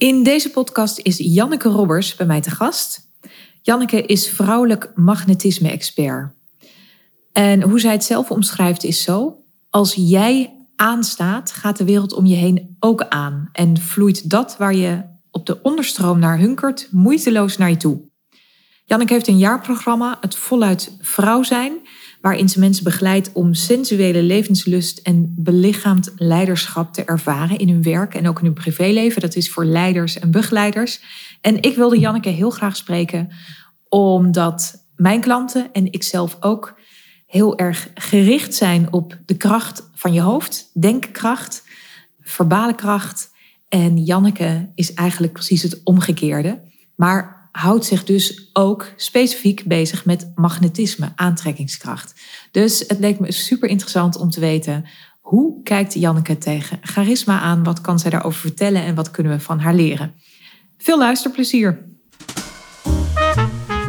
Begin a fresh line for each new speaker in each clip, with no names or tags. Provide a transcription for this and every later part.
In deze podcast is Janneke Robbers bij mij te gast. Janneke is vrouwelijk magnetisme-expert. En hoe zij het zelf omschrijft is zo: als jij aanstaat, gaat de wereld om je heen ook aan en vloeit dat waar je op de onderstroom naar hunkert moeiteloos naar je toe. Janneke heeft een jaarprogramma, het voluit vrouw zijn, waarin ze mensen begeleidt om sensuele levenslust en belichaamd leiderschap te ervaren in hun werk en ook in hun privéleven. Dat is voor leiders en begeleiders. En ik wilde Janneke heel graag spreken, omdat mijn klanten en ik zelf ook heel erg gericht zijn op de kracht van je hoofd, denkkracht, verbale kracht. En Janneke is eigenlijk precies het omgekeerde. Maar houdt zich dus ook specifiek bezig met magnetisme, aantrekkingskracht. Dus het leek me super interessant om te weten hoe kijkt Janneke tegen charisma aan? Wat kan zij daarover vertellen en wat kunnen we van haar leren? Veel luisterplezier.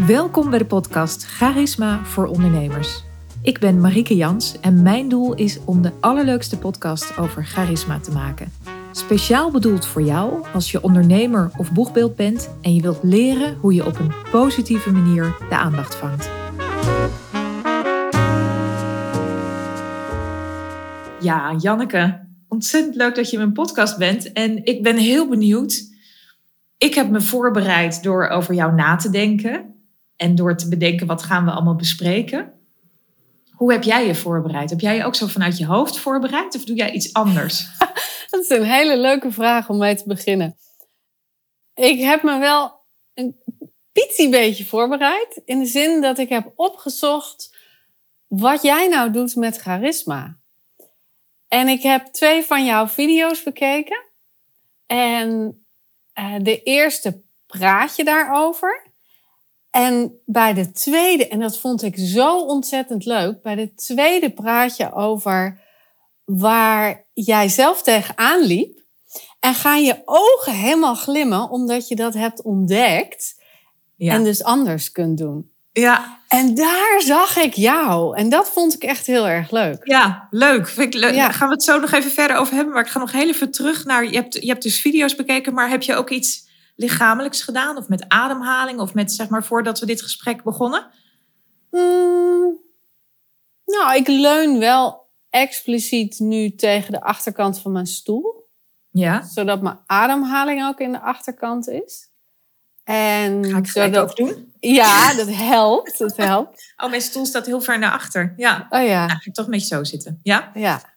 Welkom bij de podcast Charisma voor ondernemers. Ik ben Marieke Jans en mijn doel is om de allerleukste podcast over charisma te maken. Speciaal bedoeld voor jou als je ondernemer of boegbeeld bent en je wilt leren hoe je op een positieve manier de aandacht vangt. Ja, Janneke, ontzettend leuk dat je mijn podcast bent. En ik ben heel benieuwd. Ik heb me voorbereid door over jou na te denken. En door te bedenken wat gaan we allemaal bespreken. Hoe heb jij je voorbereid? Heb jij je ook zo vanuit je hoofd voorbereid of doe jij iets anders?
Dat is een hele leuke vraag om mee te beginnen. Ik heb me wel een pitie beetje voorbereid. In de zin dat ik heb opgezocht wat jij nou doet met charisma. En ik heb twee van jouw video's bekeken. En uh, de eerste praat je daarover. En bij de tweede, en dat vond ik zo ontzettend leuk, bij de tweede praat je over waar jij zelf tegenaan liep. En gaan je ogen helemaal glimmen omdat je dat hebt ontdekt. Ja. En dus anders kunt doen.
Ja.
En daar zag ik jou. En dat vond ik echt heel erg leuk.
Ja, leuk. Vind ik leuk. Ja. Daar gaan we het zo nog even verder over hebben. Maar ik ga nog heel even terug naar. Je hebt, je hebt dus video's bekeken, maar heb je ook iets lichamelijks gedaan? Of met ademhaling? Of met zeg maar voordat we dit gesprek begonnen?
Mm, nou, ik leun wel expliciet nu tegen de achterkant van mijn stoel.
Ja.
Zodat mijn ademhaling ook in de achterkant is. En
Ga ik zodat ook doen?
Ja, dat helpt. Dat helpt.
Oh, mijn stoel staat heel ver naar achter. Ja.
Oh ja.
Nou, ga ik toch een beetje zo zitten. Ja.
Ja.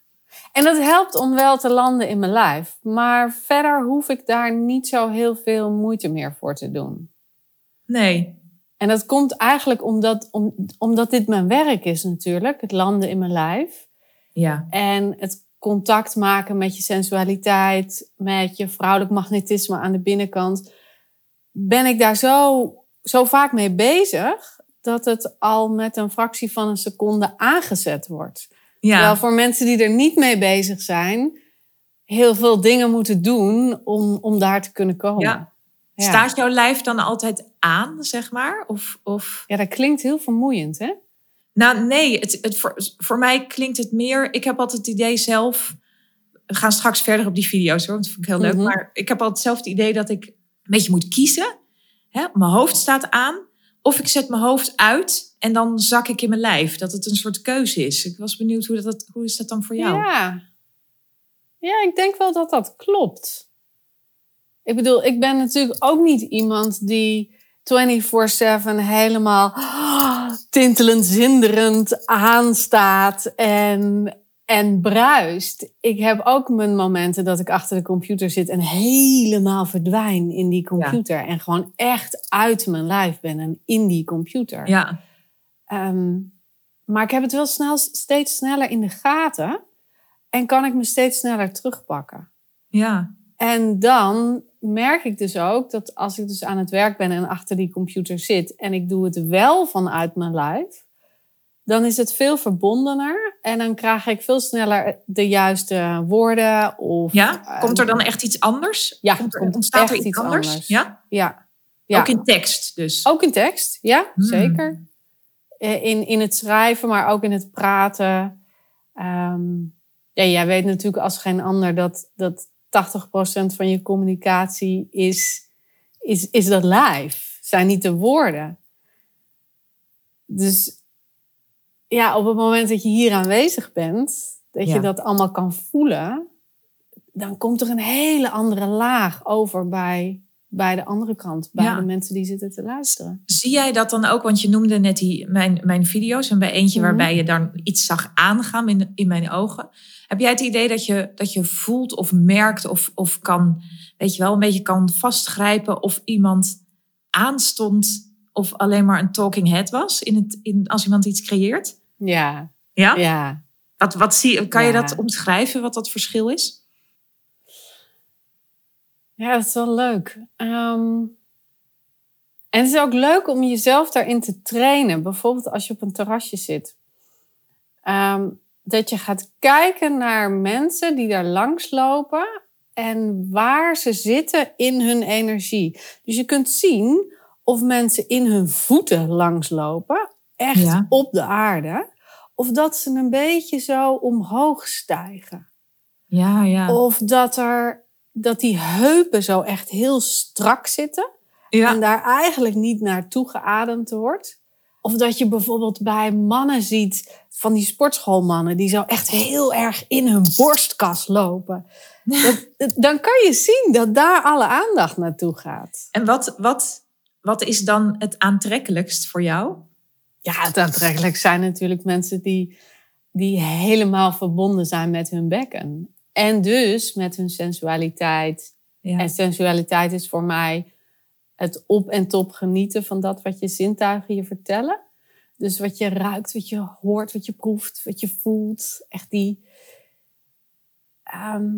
En dat helpt om wel te landen in mijn lijf. Maar verder hoef ik daar niet zo heel veel moeite meer voor te doen.
Nee.
En dat komt eigenlijk omdat, om, omdat dit mijn werk is natuurlijk. Het landen in mijn lijf.
Ja.
En het contact maken met je sensualiteit, met je vrouwelijk magnetisme aan de binnenkant, ben ik daar zo, zo vaak mee bezig dat het al met een fractie van een seconde aangezet wordt. Ja. Terwijl voor mensen die er niet mee bezig zijn, heel veel dingen moeten doen om, om daar te kunnen komen.
Ja. Staat jouw lijf dan altijd aan, zeg maar? Of, of...
Ja, dat klinkt heel vermoeiend, hè?
Nou, nee, het, het, voor, voor mij klinkt het meer. Ik heb altijd het idee zelf. We gaan straks verder op die video's hoor, want dat vind ik heel leuk. Mhm. Maar ik heb altijd zelf het idee dat ik een beetje moet kiezen. Hè? Mijn hoofd staat aan. Of ik zet mijn hoofd uit en dan zak ik in mijn lijf. Dat het een soort keuze is. Ik was benieuwd hoe, dat, hoe is dat dan voor jou?
Ja. ja, ik denk wel dat dat klopt. Ik bedoel, ik ben natuurlijk ook niet iemand die 24-7 helemaal tintelend, zinderend aanstaat en, en bruist. Ik heb ook mijn momenten dat ik achter de computer zit en helemaal verdwijn in die computer. En gewoon echt uit mijn lijf ben en in die computer.
Ja.
Ehm, maar ik heb het wel snel, steeds sneller in de gaten. En kan ik me steeds sneller terugpakken.
Ja.
En dan merk ik dus ook dat als ik dus aan het werk ben en achter die computer zit en ik doe het wel vanuit mijn lijf, dan is het veel verbondener en dan krijg ik veel sneller de juiste woorden. Of,
ja, komt er dan echt iets anders?
Ja, komt er, ontstaat er iets, anders?
Ja?
ja?
Ja. Ook in tekst dus?
Ook in tekst, ja, hmm. zeker. Eh, in, in het schrijven, maar ook in het praten. Um, ja, jij weet natuurlijk als geen ander dat, dat van je communicatie is, is, is dat live, zijn niet de woorden. Dus ja, op het moment dat je hier aanwezig bent, dat je dat allemaal kan voelen, dan komt er een hele andere laag over bij, bij de andere kant, bij de mensen die zitten te luisteren.
Zie jij dat dan ook? Want je noemde net die, mijn, mijn video's en bij eentje mhm. waarbij je dan iets zag aangaan in, in mijn ogen. Heb jij het idee dat je, dat je voelt of merkt of, of kan, weet je wel, een beetje kan vastgrijpen of iemand aanstond of alleen maar een talking head was in het, in, als iemand iets creëert?
Ja.
Ja?
Ja.
Wat, wat zie, kan je dat omschrijven, wat dat verschil is?
Ja, dat is wel leuk. Ehm, en het is ook leuk om jezelf daarin te trainen. Bijvoorbeeld als je op een terrasje zit. Ehm, dat je gaat kijken naar mensen die daar langs lopen en waar ze zitten in hun energie. Dus je kunt zien of mensen in hun voeten langslopen, echt op de aarde, of dat ze een beetje zo omhoog stijgen.
Ja, ja.
Of dat er dat die heupen zo echt heel strak zitten. En daar eigenlijk niet naartoe geademd wordt. Of dat je bijvoorbeeld bij mannen ziet, van die sportschoolmannen, die zo echt heel erg in hun borstkas lopen. dan kan je zien dat daar alle aandacht naartoe gaat.
En wat, wat, wat is dan het aantrekkelijkst voor jou?
Ja, het aantrekkelijk zijn natuurlijk mensen die, die helemaal verbonden zijn met hun bekken. En dus met hun sensualiteit. En sensualiteit is voor mij het op en top genieten van dat wat je zintuigen je vertellen. Dus wat je ruikt, wat je hoort, wat je proeft, wat je voelt. Echt die. Ehm,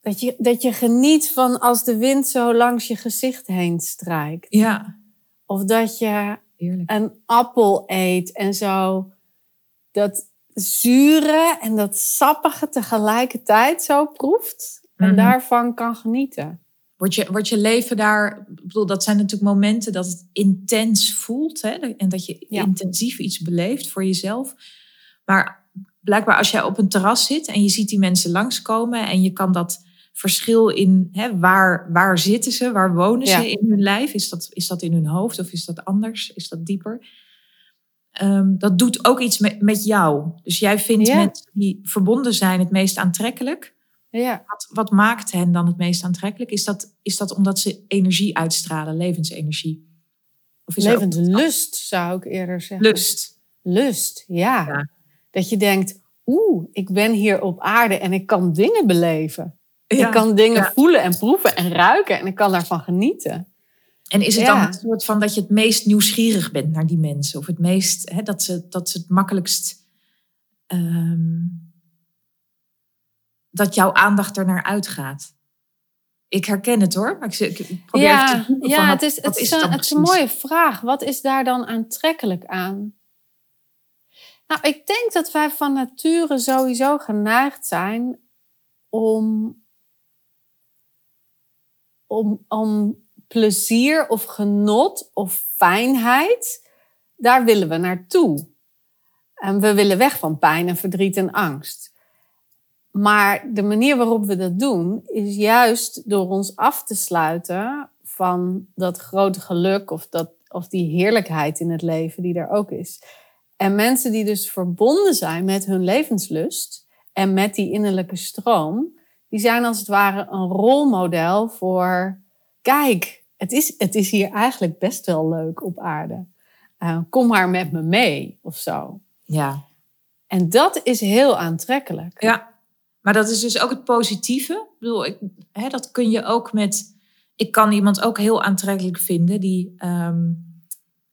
dat, je, dat je geniet van als de wind zo langs je gezicht heen strijkt.
Ja.
Of dat je een appel eet en zo. Dat, zure en dat sappige tegelijkertijd zo proeft. En mhm. daarvan kan genieten.
Wordt je, wordt je leven daar, ik bedoel, dat zijn natuurlijk momenten dat het intens voelt. Hè? En dat je intensief iets beleeft voor jezelf. Maar blijkbaar als jij op een terras zit en je ziet die mensen langskomen en je kan dat verschil in hè, waar, waar zitten ze, waar wonen ze in hun lijf? Is dat, is dat in hun hoofd of is dat anders? Is dat dieper? um, dat doet ook iets met, met jou. Dus jij vindt ja. mensen die verbonden zijn het meest aantrekkelijk.
Ja.
Wat, wat, maakt hen dan het meest aantrekkelijk? Is dat, is dat omdat ze energie uitstralen, levensenergie?
Of is Levenslust zou ik eerder zeggen.
Lust.
Lust, ja. ja. Dat je denkt, oeh, ik ben hier op aarde en ik kan dingen beleven. Ik kan dingen voelen en proeven en ruiken en ik kan daarvan genieten.
En is het dan het soort van dat je het meest nieuwsgierig bent naar die mensen? Of het meest, hè, dat, ze, dat ze het makkelijkst. Um, dat jouw aandacht er naar uitgaat? Ik herken het hoor, maar ik, ik probeer
ja, te Ja, het is, het, is, een, het is een mooie vraag. Wat is daar dan aantrekkelijk aan? Nou, ik denk dat wij van nature sowieso geneigd zijn om, om, om plezier of genot of fijnheid, daar willen we naartoe. En we willen weg van pijn en verdriet en angst. Maar de manier waarop we dat doen, is juist door ons af te sluiten van dat grote geluk of, dat, of die heerlijkheid in het leven die er ook is. En mensen die dus verbonden zijn met hun levenslust en met die innerlijke stroom, die zijn als het ware een rolmodel voor, kijk, het is, het is hier eigenlijk best wel leuk op aarde. Uh, kom maar met me mee of zo.
Ja.
En dat is heel aantrekkelijk.
Ja, maar dat is dus ook het positieve. Ik bedoel, ik, hè, dat kun je ook met. Ik kan iemand ook heel aantrekkelijk vinden die ehm,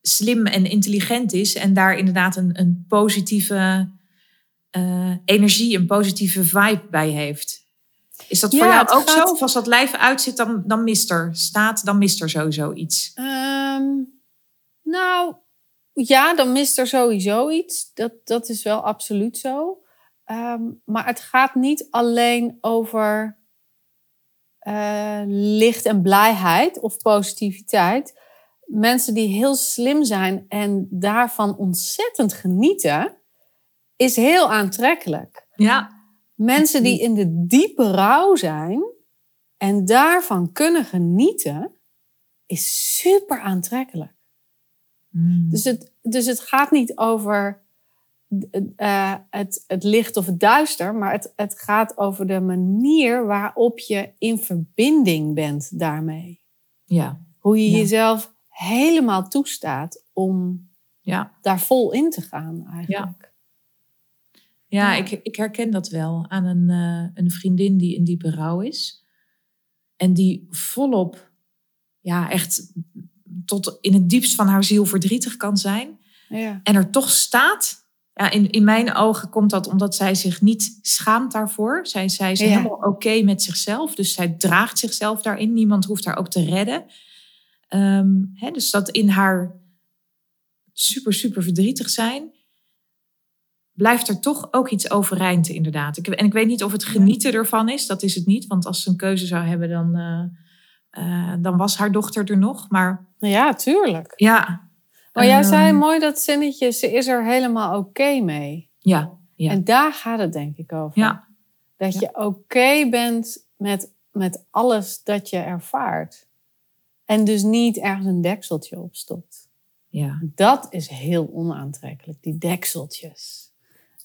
slim en intelligent is en daar inderdaad een, een positieve uh, energie, een positieve vibe bij heeft. Is dat voor jou ook zo? Of als dat lijf uitzit, dan, dan mist er staat, dan mist er sowieso iets?
Um, nou, ja, dan mist er sowieso iets. Dat, dat is wel absoluut zo. Um, maar het gaat niet alleen over uh, licht en blijheid of positiviteit. Mensen die heel slim zijn en daarvan ontzettend genieten, is heel aantrekkelijk.
Ja.
Mensen die in de diepe rouw zijn, En daarvan kunnen genieten is super aantrekkelijk.
Mm.
Dus het, dus het gaat niet over eh, het, het licht of het duister, maar het, het gaat over de manier waarop je in verbinding bent daarmee.
Ja,
Hoe je
Ja.
jezelf helemaal toestaat om
ja.
daar vol in te gaan eigenlijk.
Ja,
Ja.
Ik, ik herken dat wel aan een, eh, een vriendin die in diepe rouw is. En die volop, ja, echt tot in het diepst van haar ziel verdrietig kan zijn.
Ja.
En er toch staat. Ja, in, in mijn ogen komt dat omdat zij zich niet schaamt daarvoor. Zij, zij is
Ja.
helemaal oké met zichzelf. Dus zij draagt zichzelf daarin. Niemand hoeft haar ook te redden. Ehm, hè, dus dat in haar super, super verdrietig zijn, blijft er toch ook iets overeind, inderdaad. Ik, en ik weet niet of het genieten ervan is. Dat is het niet. Want als ze een keuze zou hebben, dan, eh, eh, dan was haar dochter er nog. Maar
ja, tuurlijk.
ja.
Maar jij
ehm,
zei mooi dat zinnetje, ze is er helemaal oké mee.
Ja, ja.
En daar gaat het denk ik over.
ja.
Dat
Ja.
je oké bent met, met alles dat je ervaart. En dus niet ergens een dekseltje opstopt.
ja.
Dat is heel onaantrekkelijk, die dekseltjes.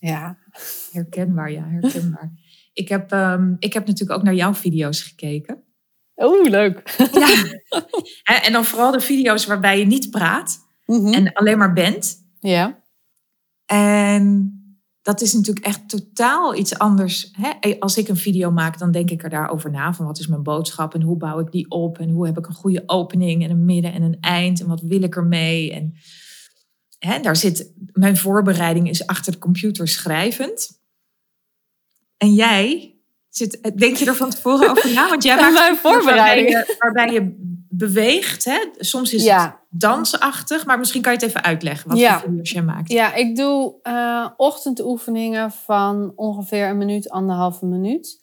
Ja.
Herkenbaar, ja, herkenbaar. Ik heb, ehm, ik heb natuurlijk ook naar jouw video's gekeken.
Oeh, leuk.
Ja. en, en dan vooral de video's waarbij je niet praat
Mhm.
en alleen maar bent.
Ja.
En dat is natuurlijk echt totaal iets anders. Hè? Als ik een video maak, dan denk ik er daarover na. Van wat is mijn boodschap en hoe bouw ik die op? En hoe heb ik een goede opening en een midden en een eind? En wat wil ik ermee? En hè, daar zit, mijn voorbereiding is achter de computer schrijvend. En jij zit, denk je er van tevoren over na? Want jij maakt
mijn voorbereiding.
Waarbij je, waarbij je beweegt. Hè? Soms is het dansachtig, maar misschien kan je het even uitleggen wat
Ja.
voor video's jij maakt.
ja, ik doe eh, ochtendoefeningen van ongeveer een minuut, anderhalve minuut.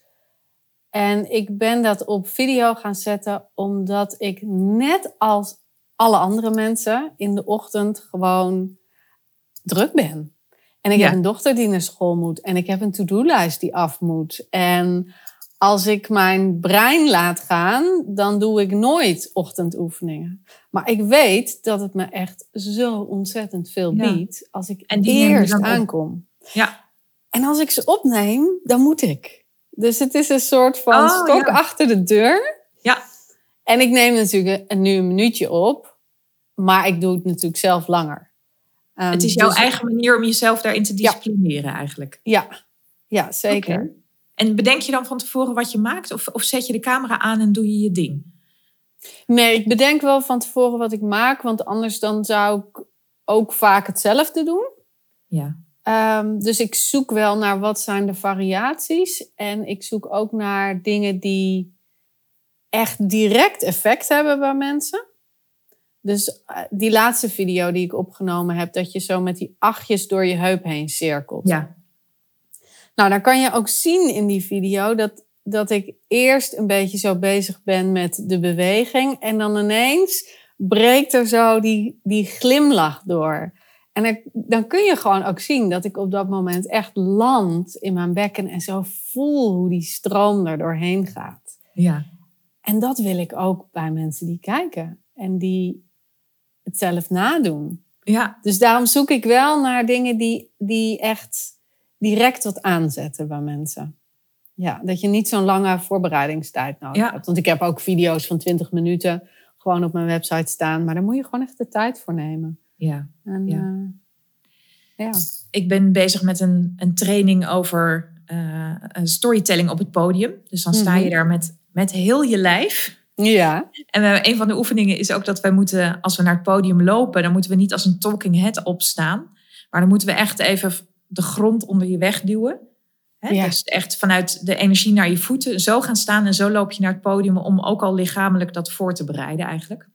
En ik ben dat op video gaan zetten omdat ik net als alle andere mensen in de ochtend gewoon druk ben. En ik
Ja.
heb een dochter die naar school moet. En ik heb een to-do-lijst die af moet. En als ik mijn brein laat gaan, dan doe ik nooit ochtendoefeningen. Maar ik weet dat het me echt zo ontzettend veel
Ja.
biedt als ik
En die
eerst aankom.
Ja.
En als ik ze opneem, dan moet ik. Dus het is een soort van
Oh,
stok
ja.
achter de deur.
Ja.
En ik neem natuurlijk een, nu een minuutje op, maar ik doe het natuurlijk zelf langer. Ehm,
Het is jouw
dus-
eigen manier om jezelf daarin te disciplineren eigenlijk.
Ja, ja zeker.
En bedenk je dan van tevoren wat je maakt? Of, of zet je de camera aan en doe je je ding?
Nee, ik bedenk wel van tevoren wat ik maak, want anders dan zou ik ook vaak hetzelfde doen.
Ja.
Ehm, dus ik zoek wel naar wat zijn de variaties. En ik zoek ook naar dingen die echt direct effect hebben bij mensen. Dus eh, die laatste video die ik opgenomen heb, dat je zo met die achtjes door je heup heen cirkelt.
Ja.
Nou, dan kan je ook zien in die video dat, dat ik eerst een beetje zo bezig ben met de beweging. En dan ineens breekt er zo die, die glimlach door. En er- dan kun je gewoon ook zien dat ik op dat moment echt land in mijn bekken en zo voel hoe die stroom er doorheen gaat.
Ja.
En dat wil ik ook bij mensen die kijken en die het zelf nadoen.
Ja.
Dus daarom zoek ik wel naar dingen die, die echt direct wat aanzetten bij mensen. Ja, dat je niet zo'n lange voorbereidingstijd nodig
Ja.
hebt. Want ik heb ook video's van 20 minuten gewoon op mijn website staan. Maar daar moet je gewoon echt de tijd voor nemen.
ja.
En,
Ja.
ja.
Ik ben bezig met een, een training over eh, een storytelling op het podium. Dus dan sta je
Mhm.
daar met, met heel je lijf.
Ja.
En we, een van de oefeningen is ook dat wij moeten, als we naar het podium lopen, dan moeten we niet als een talking head opstaan. Maar dan moeten we echt even de grond onder je weg duwen. Hè?
Ja.
Dus echt vanuit de energie naar je voeten zo gaan staan en zo loop je naar het podium om ook al lichamelijk dat voor te bereiden eigenlijk.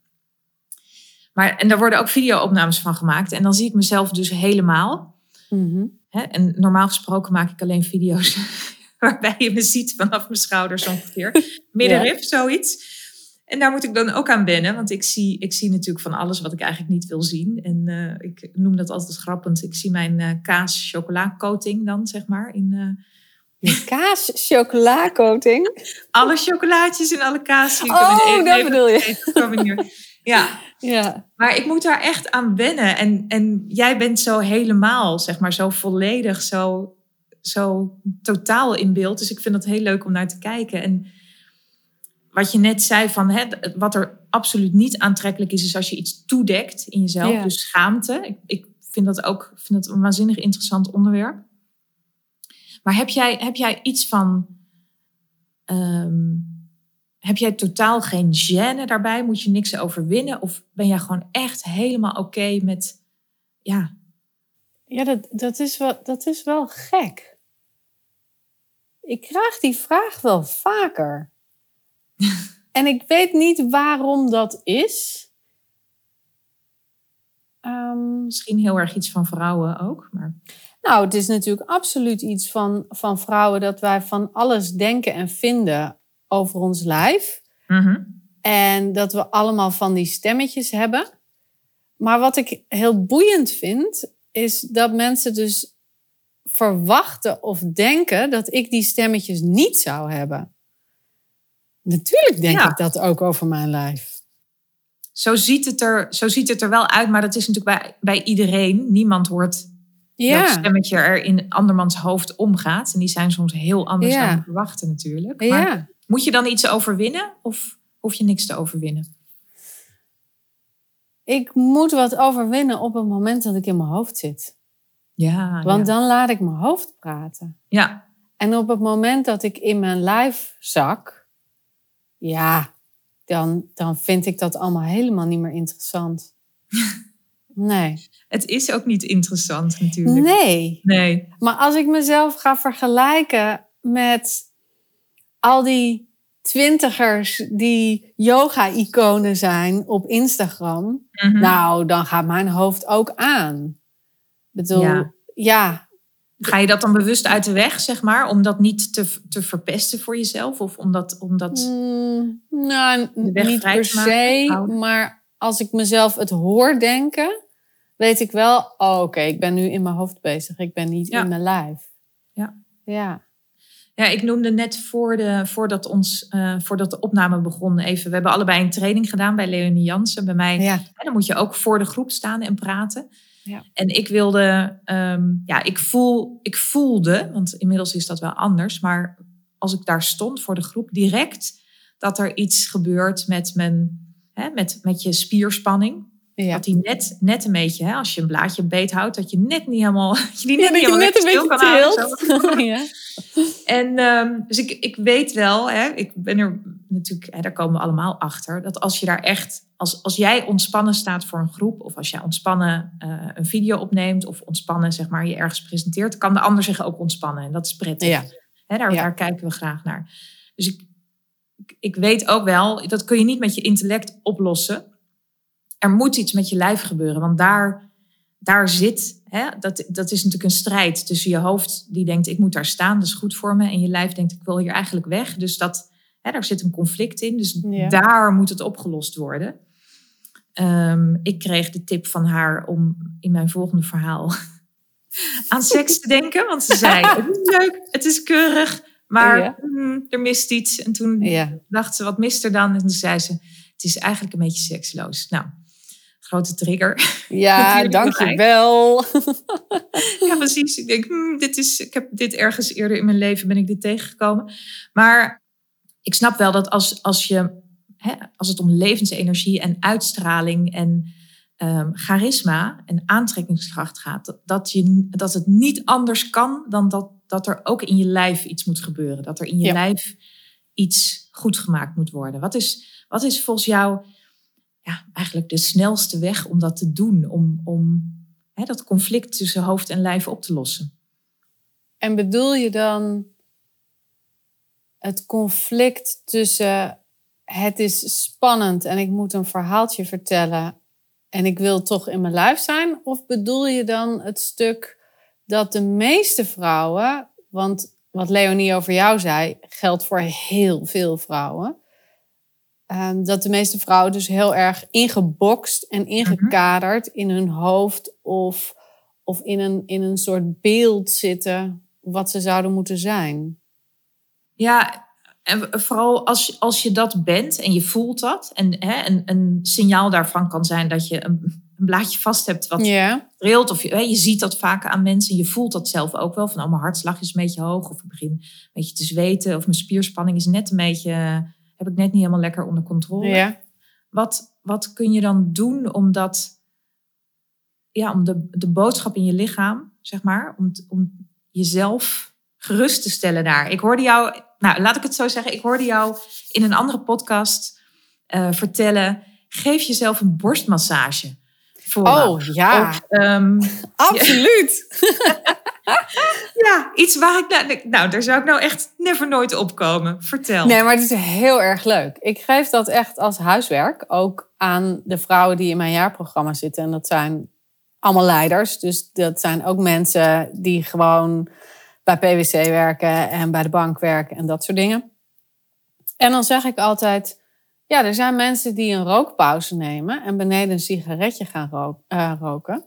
Maar, en daar worden ook video-opnames van gemaakt. En dan zie ik mezelf dus helemaal.
Mhm.
Hè? En normaal gesproken maak ik alleen video's waarbij je me ziet vanaf mijn schouders ongeveer. Middenrif, zoiets. En daar moet ik dan ook aan wennen, want ik zie, ik zie natuurlijk van alles wat ik eigenlijk niet wil zien. En eh, ik noem dat altijd grappend. Ik zie mijn eh kaas-chocola coating dan, zeg maar, in, eh,
De kaas chocola coating.
Alle chocolaatjes en alle kaas.
Oh, dat bedoel je.
Ja.
ja.
Maar ik moet daar echt aan wennen. En, en jij bent zo helemaal, zeg maar, zo volledig, zo, zo totaal in beeld. Dus ik vind het heel leuk om naar te kijken. En wat je net zei van, hè, wat er absoluut niet aantrekkelijk is, is als je iets toedekt in jezelf. Dus schaamte. Ik, ik vind dat ook vind dat een waanzinnig interessant onderwerp. Maar heb jij, heb jij iets van. Ehm, heb jij totaal geen gêne daarbij? Moet je niks overwinnen? Of ben jij gewoon echt helemaal oké met. Ja.
Ja, dat, dat, is wel, dat is wel gek. Ik krijg die vraag wel vaker. En ik weet niet waarom dat is.
Um, Misschien heel erg iets van vrouwen ook. Maar...
Nou, het is natuurlijk absoluut iets van, van vrouwen dat wij van alles denken en vinden over ons lijf.
Mhm.
En dat we allemaal van die stemmetjes hebben. Maar wat ik heel boeiend vind, is dat mensen dus verwachten of denken dat ik die stemmetjes niet zou hebben. Natuurlijk denk ik dat ook over mijn lijf
zo ziet, het er, zo ziet het er wel uit, maar dat is natuurlijk bij, bij iedereen. Niemand hoort ja. welk stemmetje er in andermans hoofd omgaat. En die zijn soms heel anders dan we verwachten natuurlijk. Maar ja. moet je dan iets overwinnen of hoef je niks te overwinnen?
Ik moet wat overwinnen op het moment dat ik in mijn hoofd zit.
Ja,
Want dan laat ik mijn hoofd praten.
Ja.
En op het moment dat ik in mijn lijf zak, ja, dan, dan vind ik dat allemaal helemaal niet meer interessant. Nee.
Het is ook niet interessant natuurlijk.
Nee.
Nee.
Maar als ik mezelf ga vergelijken met al die twintigers die yoga-iconen zijn op Instagram,
mhm.
nou, dan gaat mijn hoofd ook aan. Ik bedoel, ja.
Ga je dat dan bewust uit de weg, zeg maar, om dat niet te, te verpesten voor jezelf? Of omdat. omdat
mm, nou, niet per se. Maar als ik mezelf het hoor denken, weet ik wel, oh, oké, ik ben nu in mijn hoofd bezig. Ik ben niet in mijn lijf.
Ja.
Ja.
Ja, ik noemde net voor de, voordat, ons, uh, voordat de opname begon even. We hebben allebei een training gedaan bij Leonie Jansen. Bij mij.
Ja.
dan moet je ook voor de groep staan en praten. En ik wilde, um, ja, ik, voel, ik voelde, want inmiddels is dat wel anders, maar als ik daar stond voor de groep, direct dat er iets gebeurt met, mijn, hè, met, met je spierspanning.
Ja.
Dat die net, net een beetje, hè, als je een blaadje beet houdt, dat je net niet helemaal, dat je die net
ja,
niet helemaal
net een beetje
kan houden.
ja.
En um, dus ik, ik weet wel, hè, ik ben er natuurlijk, hè, daar komen we allemaal achter, dat als je daar echt, als, als jij ontspannen staat voor een groep, of als jij ontspannen uh, een video opneemt, of ontspannen zeg maar je ergens presenteert, kan de ander zich ook ontspannen. En dat is prettig.
Ja.
Hè, daar, daar kijken we graag naar. Dus ik, ik weet ook wel, dat kun je niet met je intellect oplossen. Er moet iets met je lijf gebeuren, want daar, daar zit, hè, dat, dat is natuurlijk een strijd tussen je hoofd die denkt ik moet daar staan, dat is goed voor me, en je lijf denkt ik wil hier eigenlijk weg. Dus dat, hè, daar zit een conflict in, dus
Ja.
daar moet het opgelost worden. Ehm, ik kreeg de tip van haar om in mijn volgende verhaal aan seks te denken, want ze zei het is leuk, het is keurig, maar
Ja.
hmm, er mist iets. En toen
Ja.
dacht ze, wat mist er dan? En toen zei ze, het is eigenlijk een beetje seksloos. Nou, grote trigger.
Ja, dankjewel.
ja, precies. Ik denk, hmm, dit is, ik heb dit ergens eerder in mijn leven ben ik dit tegengekomen. Maar ik snap wel dat als, als, je, hè, als het om levensenergie en uitstraling en ehm, charisma en aantrekkingskracht gaat, dat, dat, je, dat het niet anders kan dan dat, dat er ook in je lijf iets moet gebeuren. Dat er in je
Ja.
lijf iets goed gemaakt moet worden. Wat is, wat is volgens jou ja, eigenlijk de snelste weg om dat te doen? Om, om hè, dat conflict tussen hoofd en lijf op te lossen?
En bedoel je dan het conflict tussen het is spannend en ik moet een verhaaltje vertellen en ik wil toch in mijn lijf zijn? Of bedoel je dan het stuk dat de meeste vrouwen, want wat Leonie over jou zei, geldt voor heel veel vrouwen. Ehm, dat de meeste vrouwen dus heel erg ingebokst en ingekaderd in hun hoofd of, of in, een, in een soort beeld zitten wat ze zouden moeten zijn.
Ja, en vooral als, als je dat bent en je voelt dat. En hè, een, een signaal daarvan kan zijn dat je een, een blaadje vast hebt wat
Ja.
trilt. Of je, hè, je ziet dat vaak aan mensen. Je voelt dat zelf ook wel. Van oh, mijn hartslag is een beetje hoog. Of ik begin een beetje te zweten. Of mijn spierspanning is net een beetje... Heb ik net niet helemaal lekker onder controle.
Ja.
Wat, wat kun je dan doen om dat... Ja, om de, de boodschap in je lichaam, zeg maar. Om, om jezelf gerust te stellen daar. Ik hoorde jou... Nou, laat ik het zo zeggen. Ik hoorde jou in een andere podcast eh, vertellen... Geef jezelf een borstmassage. Vooraf.
Oh ja,
Of, ehm,
absoluut.
ja, iets waar ik... Nou, nou, daar zou ik nou echt never nooit opkomen. Vertel.
Nee, maar het is heel erg leuk. Ik geef dat echt als huiswerk ook aan de vrouwen die in mijn jaarprogramma zitten. En dat zijn allemaal leiders. Dus dat zijn ook mensen die gewoon bij PwC werken en bij de bank werken en dat soort dingen. En dan zeg ik altijd: ja, er zijn mensen die een rookpauze nemen en beneden een sigaretje gaan eh, roken.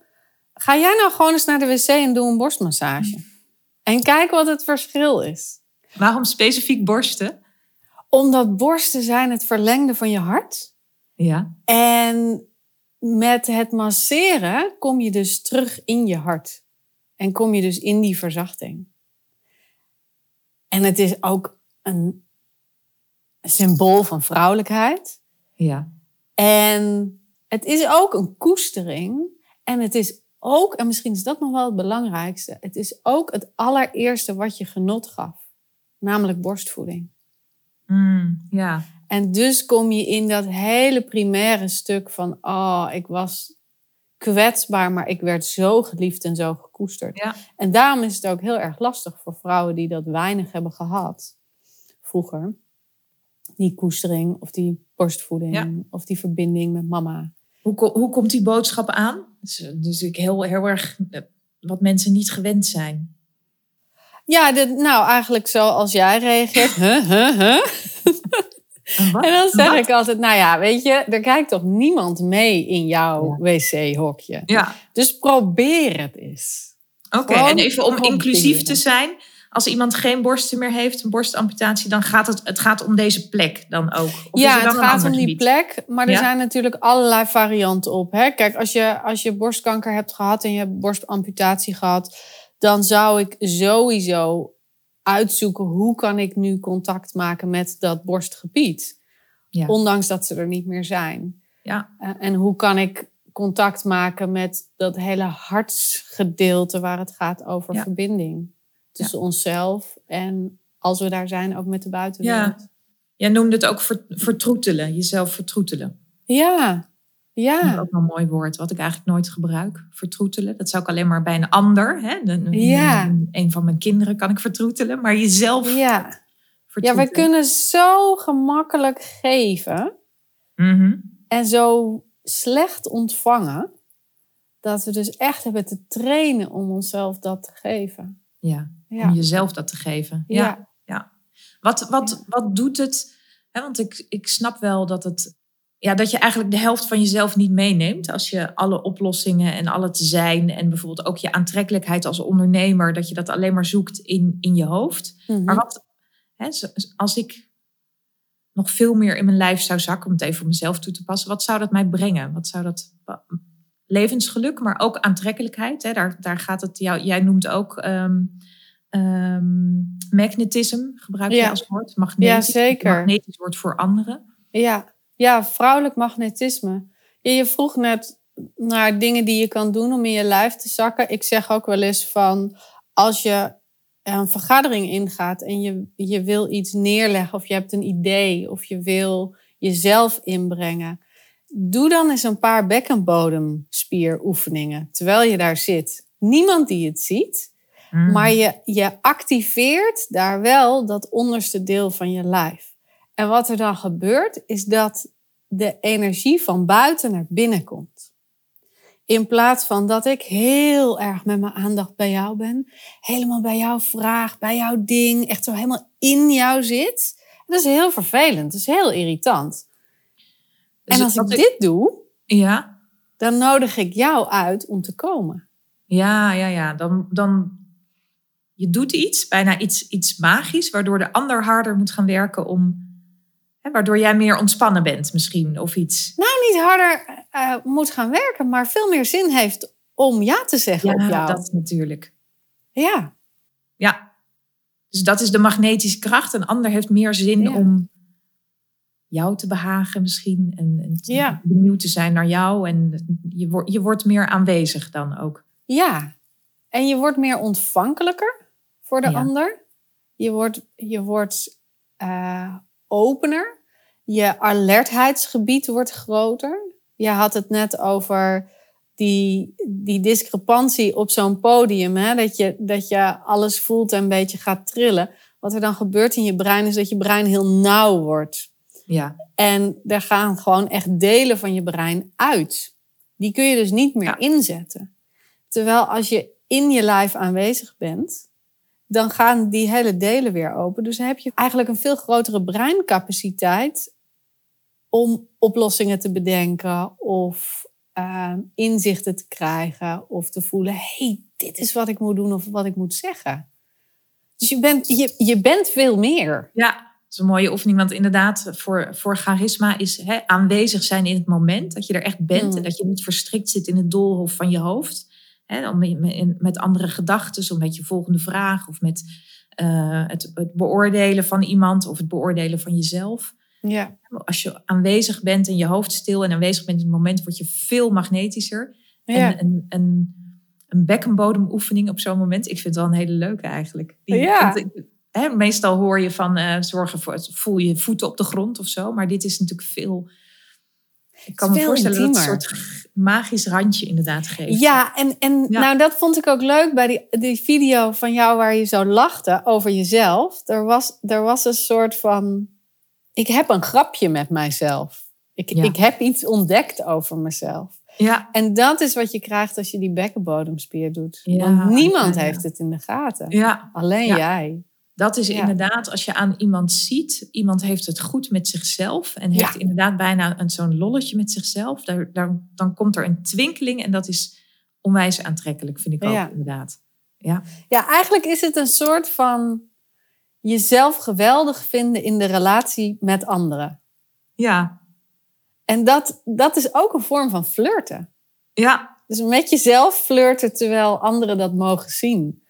Ga jij nou gewoon eens naar de wc en doe een borstmassage? En kijk wat het verschil is.
Waarom specifiek borsten?
Omdat borsten zijn het verlengde van je hart.
Ja.
En met het masseren kom je dus terug in je hart. En kom je dus in die verzachting. En het is ook een symbool van vrouwelijkheid.
Ja.
En het is ook een koestering. En het is ook, en misschien is dat nog wel het belangrijkste, het is ook het allereerste wat je genot gaf. Namelijk borstvoeding.
Mm, ja.
En dus kom je in dat hele primaire stuk van, oh, ik was kwetsbaar, maar ik werd zo geliefd en zo gekoesterd.
Ja.
En daarom is het ook heel erg lastig voor vrouwen die dat weinig hebben gehad vroeger. Die koestering of die borstvoeding
Ja.
of die verbinding met mama.
Hoe, hoe komt die boodschap aan? Dus, dus ik heel, heel erg eh, wat mensen niet gewend zijn.
Ja, nou eigenlijk zoals jij reageert. Huh, huh, huh?
En
dan zeg ik altijd, nou ja, weet je, er kijkt toch niemand mee in jouw wc-hokje.
Ja,
Dus probeer het eens.
oké. En even om
proberen.
inclusief te zijn. Als iemand geen borsten meer heeft, een borstamputatie, dan gaat het, het gaat om deze plek dan ook. Of
ja,
dan
het gaat om die
gebied?
plek, maar er
Ja.
zijn natuurlijk allerlei varianten op. Hè? Kijk, als je, als je borstkanker hebt gehad en je hebt borstamputatie gehad, dan zou ik sowieso uitzoeken hoe kan ik nu contact maken met dat borstgebied.
Ja.
Ondanks dat ze er niet meer zijn.
Ja.
En hoe kan ik contact maken met dat hele hartsgedeelte waar het gaat over
Ja.
verbinding. Tussen onszelf en als we daar zijn ook met de buitenwereld.
Jij noemde het ook ver- vertroetelen, jezelf vertroetelen.
Ja,
Dat
ja.
is ook wel een mooi woord, wat ik eigenlijk nooit gebruik. Vertroetelen. Dat zou ik alleen maar bij een ander, hè?
Ja.
een, een van mijn kinderen kan ik vertroetelen, maar jezelf
Ja. ja, we kunnen zo gemakkelijk geven
Mhm.
en zo slecht ontvangen, dat we dus echt hebben te trainen om onszelf dat te geven.
Ja,
Ja,
om jezelf dat te geven. Ja.
ja.
Wat, wat, wat doet het? Hè, want ik, ik snap wel dat het. Ja, dat je eigenlijk de helft van jezelf niet meeneemt. Als je alle oplossingen en al het zijn. En bijvoorbeeld ook je aantrekkelijkheid als ondernemer. Dat je dat alleen maar zoekt in, in je hoofd.
Mhm.
Maar wat, hè, als ik nog veel meer in mijn lijf zou zakken, om het even op mezelf toe te passen, wat zou dat mij brengen? Wat zou dat. Levensgeluk, maar ook aantrekkelijkheid. Hè? Daar, daar gaat het. Jou, jij noemt ook ehm ehm, magnetisme, gebruik je
Ja.
als woord. Magnetisch,
Ja, zeker.
Magnetisch wordt voor anderen.
Ja, ja vrouwelijk magnetisme. Ja, je vroeg net naar dingen die je kan doen om in je lijf te zakken. Ik zeg ook wel eens van als je een vergadering ingaat en je, je wil iets neerleggen of je hebt een idee of je wil jezelf inbrengen. Doe dan eens een paar bekkenbodemspieroefeningen terwijl je daar zit. Niemand die het ziet,
Mm.
maar je, je activeert daar wel dat onderste deel van je lijf. En wat er dan gebeurt, is dat de energie van buiten naar binnen komt. In plaats van dat ik heel erg met mijn aandacht bij jou ben, helemaal bij jouw vraag, bij jouw ding, echt zo helemaal in jou zit. Dat is heel vervelend, dat is heel irritant.
Dus
en als ik dit doe,
Ja,
dan nodig ik jou uit om te komen.
ja, ja, ja. Dan, dan, je doet iets, bijna iets, iets magisch, waardoor de ander harder moet gaan werken om. Hè, waardoor jij meer ontspannen bent, misschien, of iets.
Nou, niet harder uh, moet gaan werken, maar veel meer zin heeft om ja te zeggen
ja,
op jou.
dat natuurlijk.
Ja.
Ja. Dus dat is de magnetische kracht. Een ander heeft meer zin
Ja.
om jou te behagen, misschien. En, en
Ja.
benieuwd te zijn naar jou. En je, wordt je wordt meer aanwezig dan ook.
Ja. En je wordt meer ontvankelijker voor de
Ja.
ander. Je wordt, je wordt eh, opener. Je alertheidsgebied wordt groter. Je had het net over die, die discrepantie op zo'n podium. Hè? Dat, je, dat je alles voelt en een beetje gaat trillen. Wat er dan gebeurt in je brein is dat je brein heel nauw wordt.
Ja,
En er gaan gewoon echt delen van je brein uit. Die kun je dus niet meer
Ja.
inzetten. Terwijl als je in je lijf aanwezig bent, dan gaan die hele delen weer open. Dus dan heb je eigenlijk een veel grotere breincapaciteit om oplossingen te bedenken of eh, inzichten te krijgen of te voelen: hey, dit is wat ik moet doen of wat ik moet zeggen. Dus je bent, je, je bent veel meer.
ja. Dat is een mooie oefening. Want inderdaad, voor, voor charisma is hè, aanwezig zijn in het moment. Dat je er echt bent.
Mm.
En dat je niet verstrikt zit in het doolhof van je hoofd. Hè, om met- andere gedachten, of met je volgende vraag. Of met eh, het, het beoordelen van iemand of het beoordelen van jezelf.
Ja.
Als je aanwezig bent en je hoofd stil en aanwezig bent in het moment, word je veel magnetischer.
Ja.
En een, een, een bekkenbodemoefening op zo'n moment, ik vind het wel een hele leuke eigenlijk. Die-
Ja.
Meestal hoor je van eh, zorgen voor, voel je voeten op de grond of zo, maar dit is natuurlijk veel. Ik kan
Het
me voorstellen dat het een soort magisch randje inderdaad geeft.
Ja, en, en
Ja.
nou dat vond ik ook leuk bij die, die video van jou waar je zo lachte over jezelf. Er was, er was een soort van, ik heb een grapje met mijzelf. Ik,
Ja.
ik heb iets ontdekt over mezelf.
ja,
En dat is wat je krijgt als je die bekkenbodemspier doet.
Ja,
Want niemand
ja,
heeft het in de gaten.
ja.
Alleen jij.
Dat is
Ja.
inderdaad, als je aan iemand ziet, iemand heeft het goed met zichzelf en heeft
Ja.
inderdaad bijna een, zo'n lolletje met zichzelf, daar, daar, dan komt er een twinkeling en dat is onwijs aantrekkelijk, vind ik ook
Ja.
inderdaad. Ja,
Ja, eigenlijk is het een soort van jezelf geweldig vinden in de relatie met anderen.
ja,
En dat, dat is ook een vorm van flirten.
ja.
Dus met jezelf flirten terwijl anderen dat mogen zien.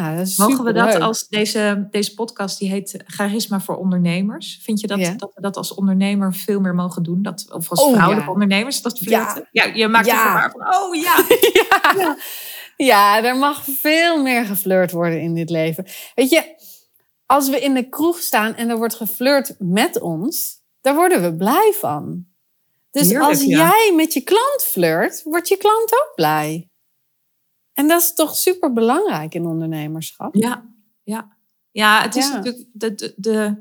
Nou, dat is
Mogen we dat als deze, deze podcast, die heet Charisma voor Ondernemers. Vind je dat,
Ja.
dat we dat als ondernemer veel meer mogen doen? Dat, of als
Oh,
vrouwelijke
ja.
ondernemers, dat flirten? Ja, je maakt er gebaar van, oh ja.
ja. ja, er mag veel meer geflirt worden in dit leven. Weet je, als we in de kroeg staan en er wordt geflirt met ons, daar worden we blij van. Dus
Heerlijk,
als jij met je klant flirt, wordt je klant ook blij. En dat is toch super belangrijk in ondernemerschap?
Ja, ja. ja het is
Ja.
natuurlijk, de, de, de,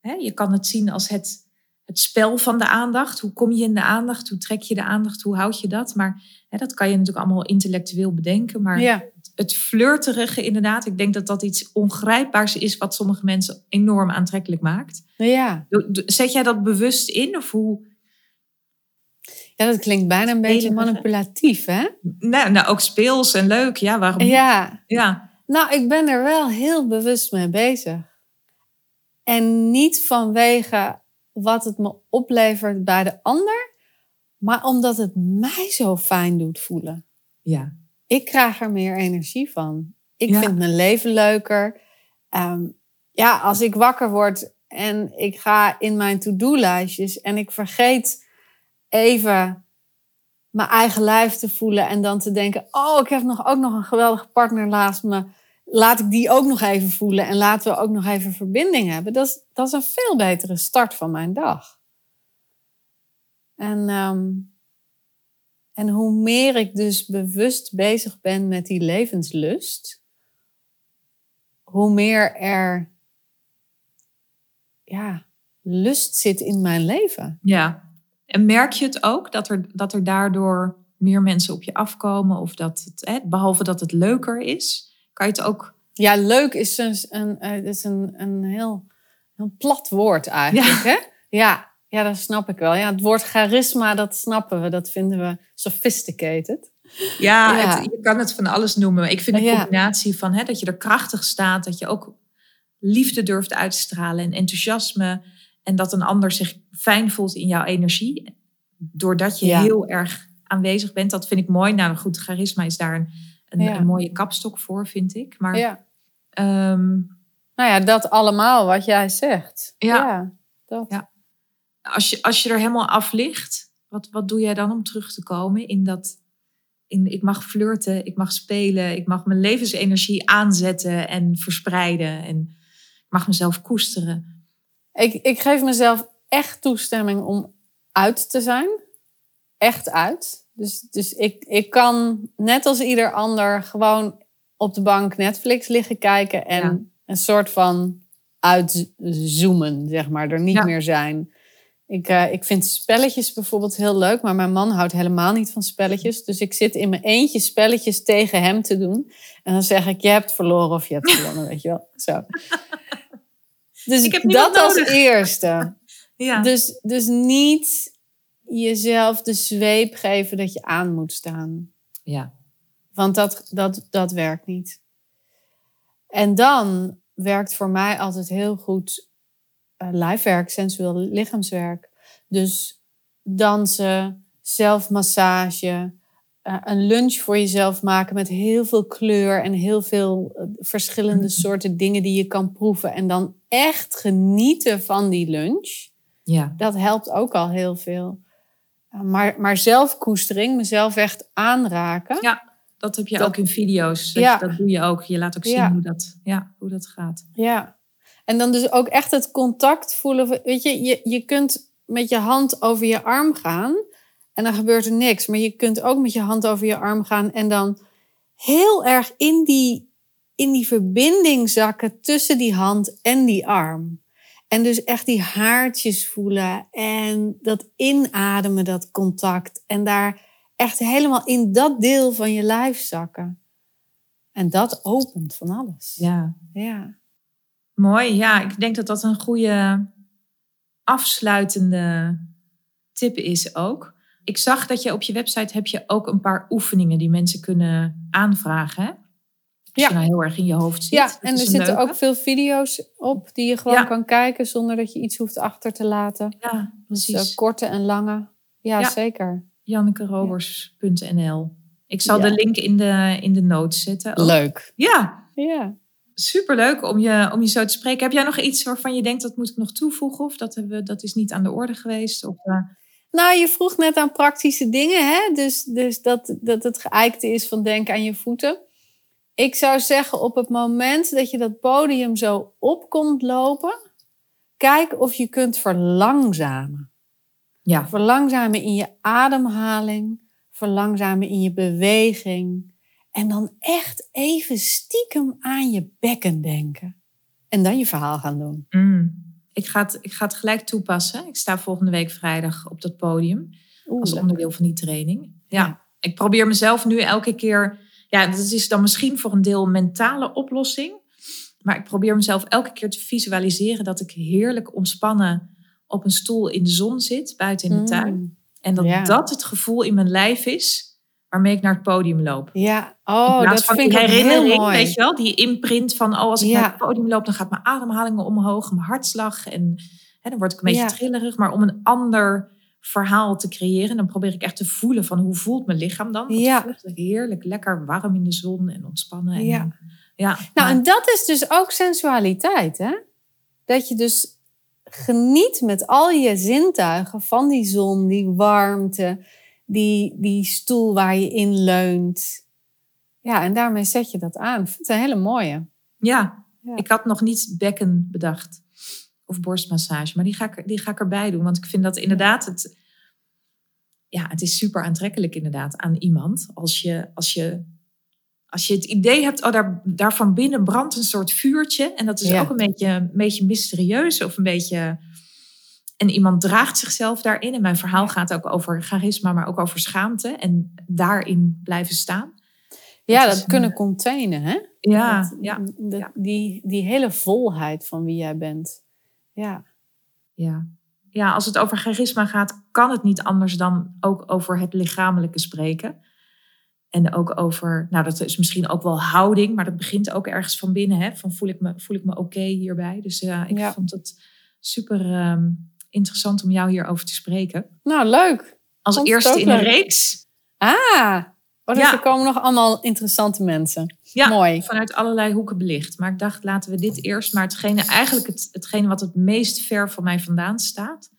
hè, je kan het zien als het, het spel van de aandacht. Hoe kom je in de aandacht? Hoe trek je de aandacht? Hoe houd je dat? Maar hè, dat kan je natuurlijk allemaal intellectueel bedenken. Maar
Ja,
het flirterige inderdaad, ik denk dat dat iets ongrijpbaars is wat sommige mensen enorm aantrekkelijk maakt.
ja.
Zet jij dat bewust in? Of hoe?
Ja dat klinkt bijna een beetje manipulatief, hè?
Nou, nou, ook speels en leuk. Ja, waarom?
Ja,
Ja,
Nou, ik ben er wel heel bewust mee bezig. En niet vanwege wat het me oplevert bij de ander, maar omdat het mij zo fijn doet voelen.
ja,
Ik krijg er meer energie van. Ik
Ja.
vind mijn leven leuker. Ehm, ja, als ik wakker word en ik ga in mijn to-do-lijstjes en ik vergeet even mijn eigen lijf te voelen en dan te denken: Oh, ik heb nog, ook nog een geweldige partner naast me. Laat ik die ook nog even voelen en laten we ook nog even verbinding hebben. Dat is, dat is een veel betere start van mijn dag. En, ehm, en hoe meer ik dus bewust bezig ben met die levenslust, hoe meer er ja, lust zit in mijn leven.
ja. En merk je het ook dat er, dat er daardoor meer mensen op je afkomen? Of dat het, hè, behalve dat het leuker is, kan je het ook.
Ja, leuk is een, een, eh, is een, een heel een plat woord eigenlijk. Hè? Ja, ja, dat snap ik wel. Ja, het woord charisma, dat snappen we. Dat vinden we sophisticated.
Ja,
Ja.
het- je kan het van alles noemen. Ik vind de
Ja.
combinatie van hè, dat je er krachtig staat, dat je ook liefde durft uit te stralen en enthousiasme. En dat een ander zich fijn voelt in jouw energie. Doordat je
Ja.
heel erg aanwezig bent. Dat vind ik mooi. Nou goed, charisma is daar een, een,
Ja.
een mooie kapstok voor, vind ik. Maar
Ja.
ehm,
Nou ja, dat allemaal wat jij zegt.
Ja.
dat.
Ja. als, je, als je er helemaal af ligt, wat, wat doe jij dan om terug te komen in dat... In, ik mag flirten, ik mag spelen, ik mag mijn levensenergie aanzetten en verspreiden. En ik mag mezelf koesteren.
Ik, ik geef mezelf echt toestemming om uit te zijn. Echt uit. Dus, dus ik, ik kan net als ieder ander gewoon op de bank Netflix liggen kijken en
Ja.
een soort van uitzoomen, zeg maar, er niet
Ja.
meer zijn. Ik, eh, ik vind spelletjes bijvoorbeeld heel leuk, maar mijn man houdt helemaal niet van spelletjes. Dus ik zit in mijn eentje spelletjes tegen hem te doen. En dan zeg ik, je hebt verloren of je hebt gewonnen, weet je wel. Zo. Dus
Ik heb
dat als
nodig.
eerste.
Ja,
Dus, dus niet jezelf de zweep geven dat je aan moet staan.
ja.
Want dat, dat, dat werkt niet. En dan werkt voor mij altijd heel goed uh, lijfwerk, sensueel lichaamswerk. Dus dansen, zelfmassage, uh, een lunch voor jezelf maken met heel veel kleur en heel veel uh, verschillende
Mhm.
soorten dingen die je kan proeven. En dan echt genieten van die lunch.
ja.
Dat helpt ook al heel veel. Maar, maar zelfkoestering, mezelf echt aanraken.
Ja, dat heb je
Dat-
ook in video's. Dat,
Ja.
je- dat doe je ook. Je laat ook zien
Ja.
hoe, dat, ja, hoe dat gaat.
Ja. En dan dus ook echt het contact voelen. Weet je, je, je kunt met je hand over je arm gaan en dan gebeurt er niks. Maar je kunt ook met je hand over je arm gaan en dan heel erg in die, in die verbinding zakken tussen die hand en die arm. En dus echt die haartjes voelen en dat inademen, dat contact. En daar echt helemaal in dat deel van je lijf zakken. En dat opent van alles.
Ja.
ja.
Mooi, ja. Ik denk dat dat een goede afsluitende tip is ook. Ik zag dat je op je website heb je ook een paar oefeningen die mensen kunnen aanvragen. Als
Ja.
je nou heel erg in je hoofd zit.
Ja, en er zitten
leuke.
ook veel video's op die je gewoon
Ja.
kan kijken zonder dat je iets hoeft achter te laten.
Ja,
Dus
precies.
eh, korte en lange. Ja,
Ja.
zeker.
JannekeRobers.nl Ik zal de link in de, in de notes zetten. ook.
Leuk.
Ja,
Ja.
superleuk om je, om je zo te spreken. Heb jij nog iets waarvan je denkt dat moet ik nog toevoegen? Of dat, hebben dat is niet aan de orde geweest? Of, eh,
Nou, je vroeg net aan praktische dingen, hè? Dus, dus dat, dat het geëikte is van denken aan je voeten. Ik zou zeggen, op het moment dat je dat podium zo op komt lopen, kijk of je kunt verlangzamen.
ja,
Verlangzamen in je ademhaling, verlangzamen in je beweging. En dan echt even stiekem aan je bekken denken. En dan je verhaal gaan doen.
Mm. Ik, ga het, ik ga het gelijk toepassen. Ik sta volgende week vrijdag op dat podium.
Oeh,
als onderdeel van die training. Ja.
Ja.
ik probeer mezelf nu elke keer. Ja, dat is dan misschien voor een deel een mentale oplossing. Maar ik probeer mezelf elke keer te visualiseren dat ik heerlijk ontspannen op een stoel in de zon zit, buiten in de
Mm.
tuin. En dat
Ja.
dat het gevoel in mijn lijf is waarmee ik naar het podium loop.
Ja, oh, dat
van
vind ik
herinnering,
heel mooi.
weet je wel, die imprint van, oh, als ik
Ja.
naar het podium loop, dan gaat mijn ademhaling omhoog, mijn hartslag en hè, dan word ik een beetje
Ja.
trillerig. Maar om een ander verhaal te creëren, dan probeer ik echt te voelen van hoe voelt mijn lichaam dan? Wat
Ja.
voelt het heerlijk, lekker warm in de zon en ontspannen. En,
Ja.
ja,
Nou,
maar-
en dat is dus ook sensualiteit, hè? Dat je dus geniet met al je zintuigen van die zon, die warmte, die, die stoel waar je in leunt. Ja, en daarmee zet je dat aan. Ik vind het een hele mooie.
ja.
Ja.
ik had nog niet bekken bedacht of borstmassage, maar die ga ik, die ga ik erbij doen, want ik vind dat inderdaad het, ja, het is super aantrekkelijk inderdaad aan iemand als je, als je als je het idee hebt, oh, daar, daar van binnen brandt een soort vuurtje. En dat is
Ja.
ook een beetje, een beetje mysterieus of een beetje. En iemand draagt zichzelf daarin. En mijn verhaal gaat ook over charisma, maar ook over schaamte. En daarin blijven staan.
Ja, dat
een-
kunnen containen, hè?
Ja,
Dat-
ja,
dat-
ja.
Die, die hele volheid van wie jij bent. Ja,
ja. Ja, als het over charisma gaat, kan het niet anders dan ook over het lichamelijke spreken. En ook over, nou dat is misschien ook wel houding, maar dat begint ook ergens van binnen. Hè? Van voel ik me, voel ik me oké hierbij? Dus ja, ik vond het super ehm, interessant om jou hierover te spreken.
Nou, leuk.
Als eerste in een reeks.
Ah, oh, dus er komen nog allemaal interessante mensen.
Ja,
Mooi.
vanuit allerlei hoeken belicht. Maar ik dacht, laten we dit eerst. Maar hetgene, eigenlijk het, hetgene wat het meest ver van mij vandaan staat.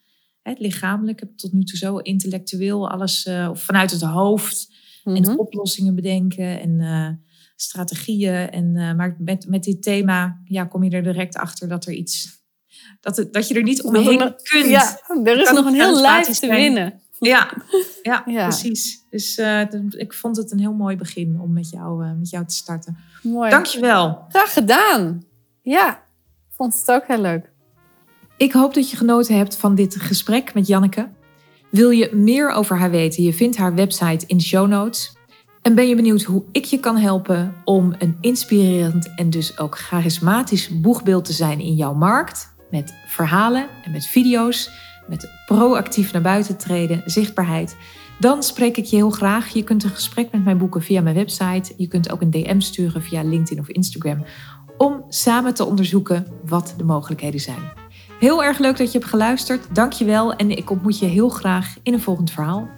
Het lichamelijk. Ik heb tot nu toe zo intellectueel alles uh, vanuit het hoofd. En
Mhm.
oplossingen bedenken en uh, strategieën. En, uh, maar met, met dit thema ja, kom je er direct achter dat er iets... Dat, het, dat je er niet omheen kunt.
Ja, er is nog een heel lijf te winnen.
Ja, ja,
Ja.
precies. Dus uh, ik vond het een heel mooi begin om met jou, uh, met jou te starten.
Mooi.
Dankjewel.
Graag gedaan. Ja, vond het ook heel leuk.
Ik hoop dat je genoten hebt van dit gesprek met Janneke. Wil je meer over haar weten? Je vindt haar website in de show notes. En ben je benieuwd hoe ik je kan helpen om een inspirerend en dus ook charismatisch boegbeeld te zijn in jouw markt? Met verhalen en met video's, met proactief naar buiten treden, zichtbaarheid. Dan spreek ik je heel graag. Je kunt een gesprek met mij boeken via mijn website. Je kunt ook een DM sturen via LinkedIn of Instagram. Om samen te onderzoeken wat de mogelijkheden zijn. Heel erg leuk dat je hebt geluisterd. Dank je wel en ik ontmoet je heel graag in een volgend verhaal.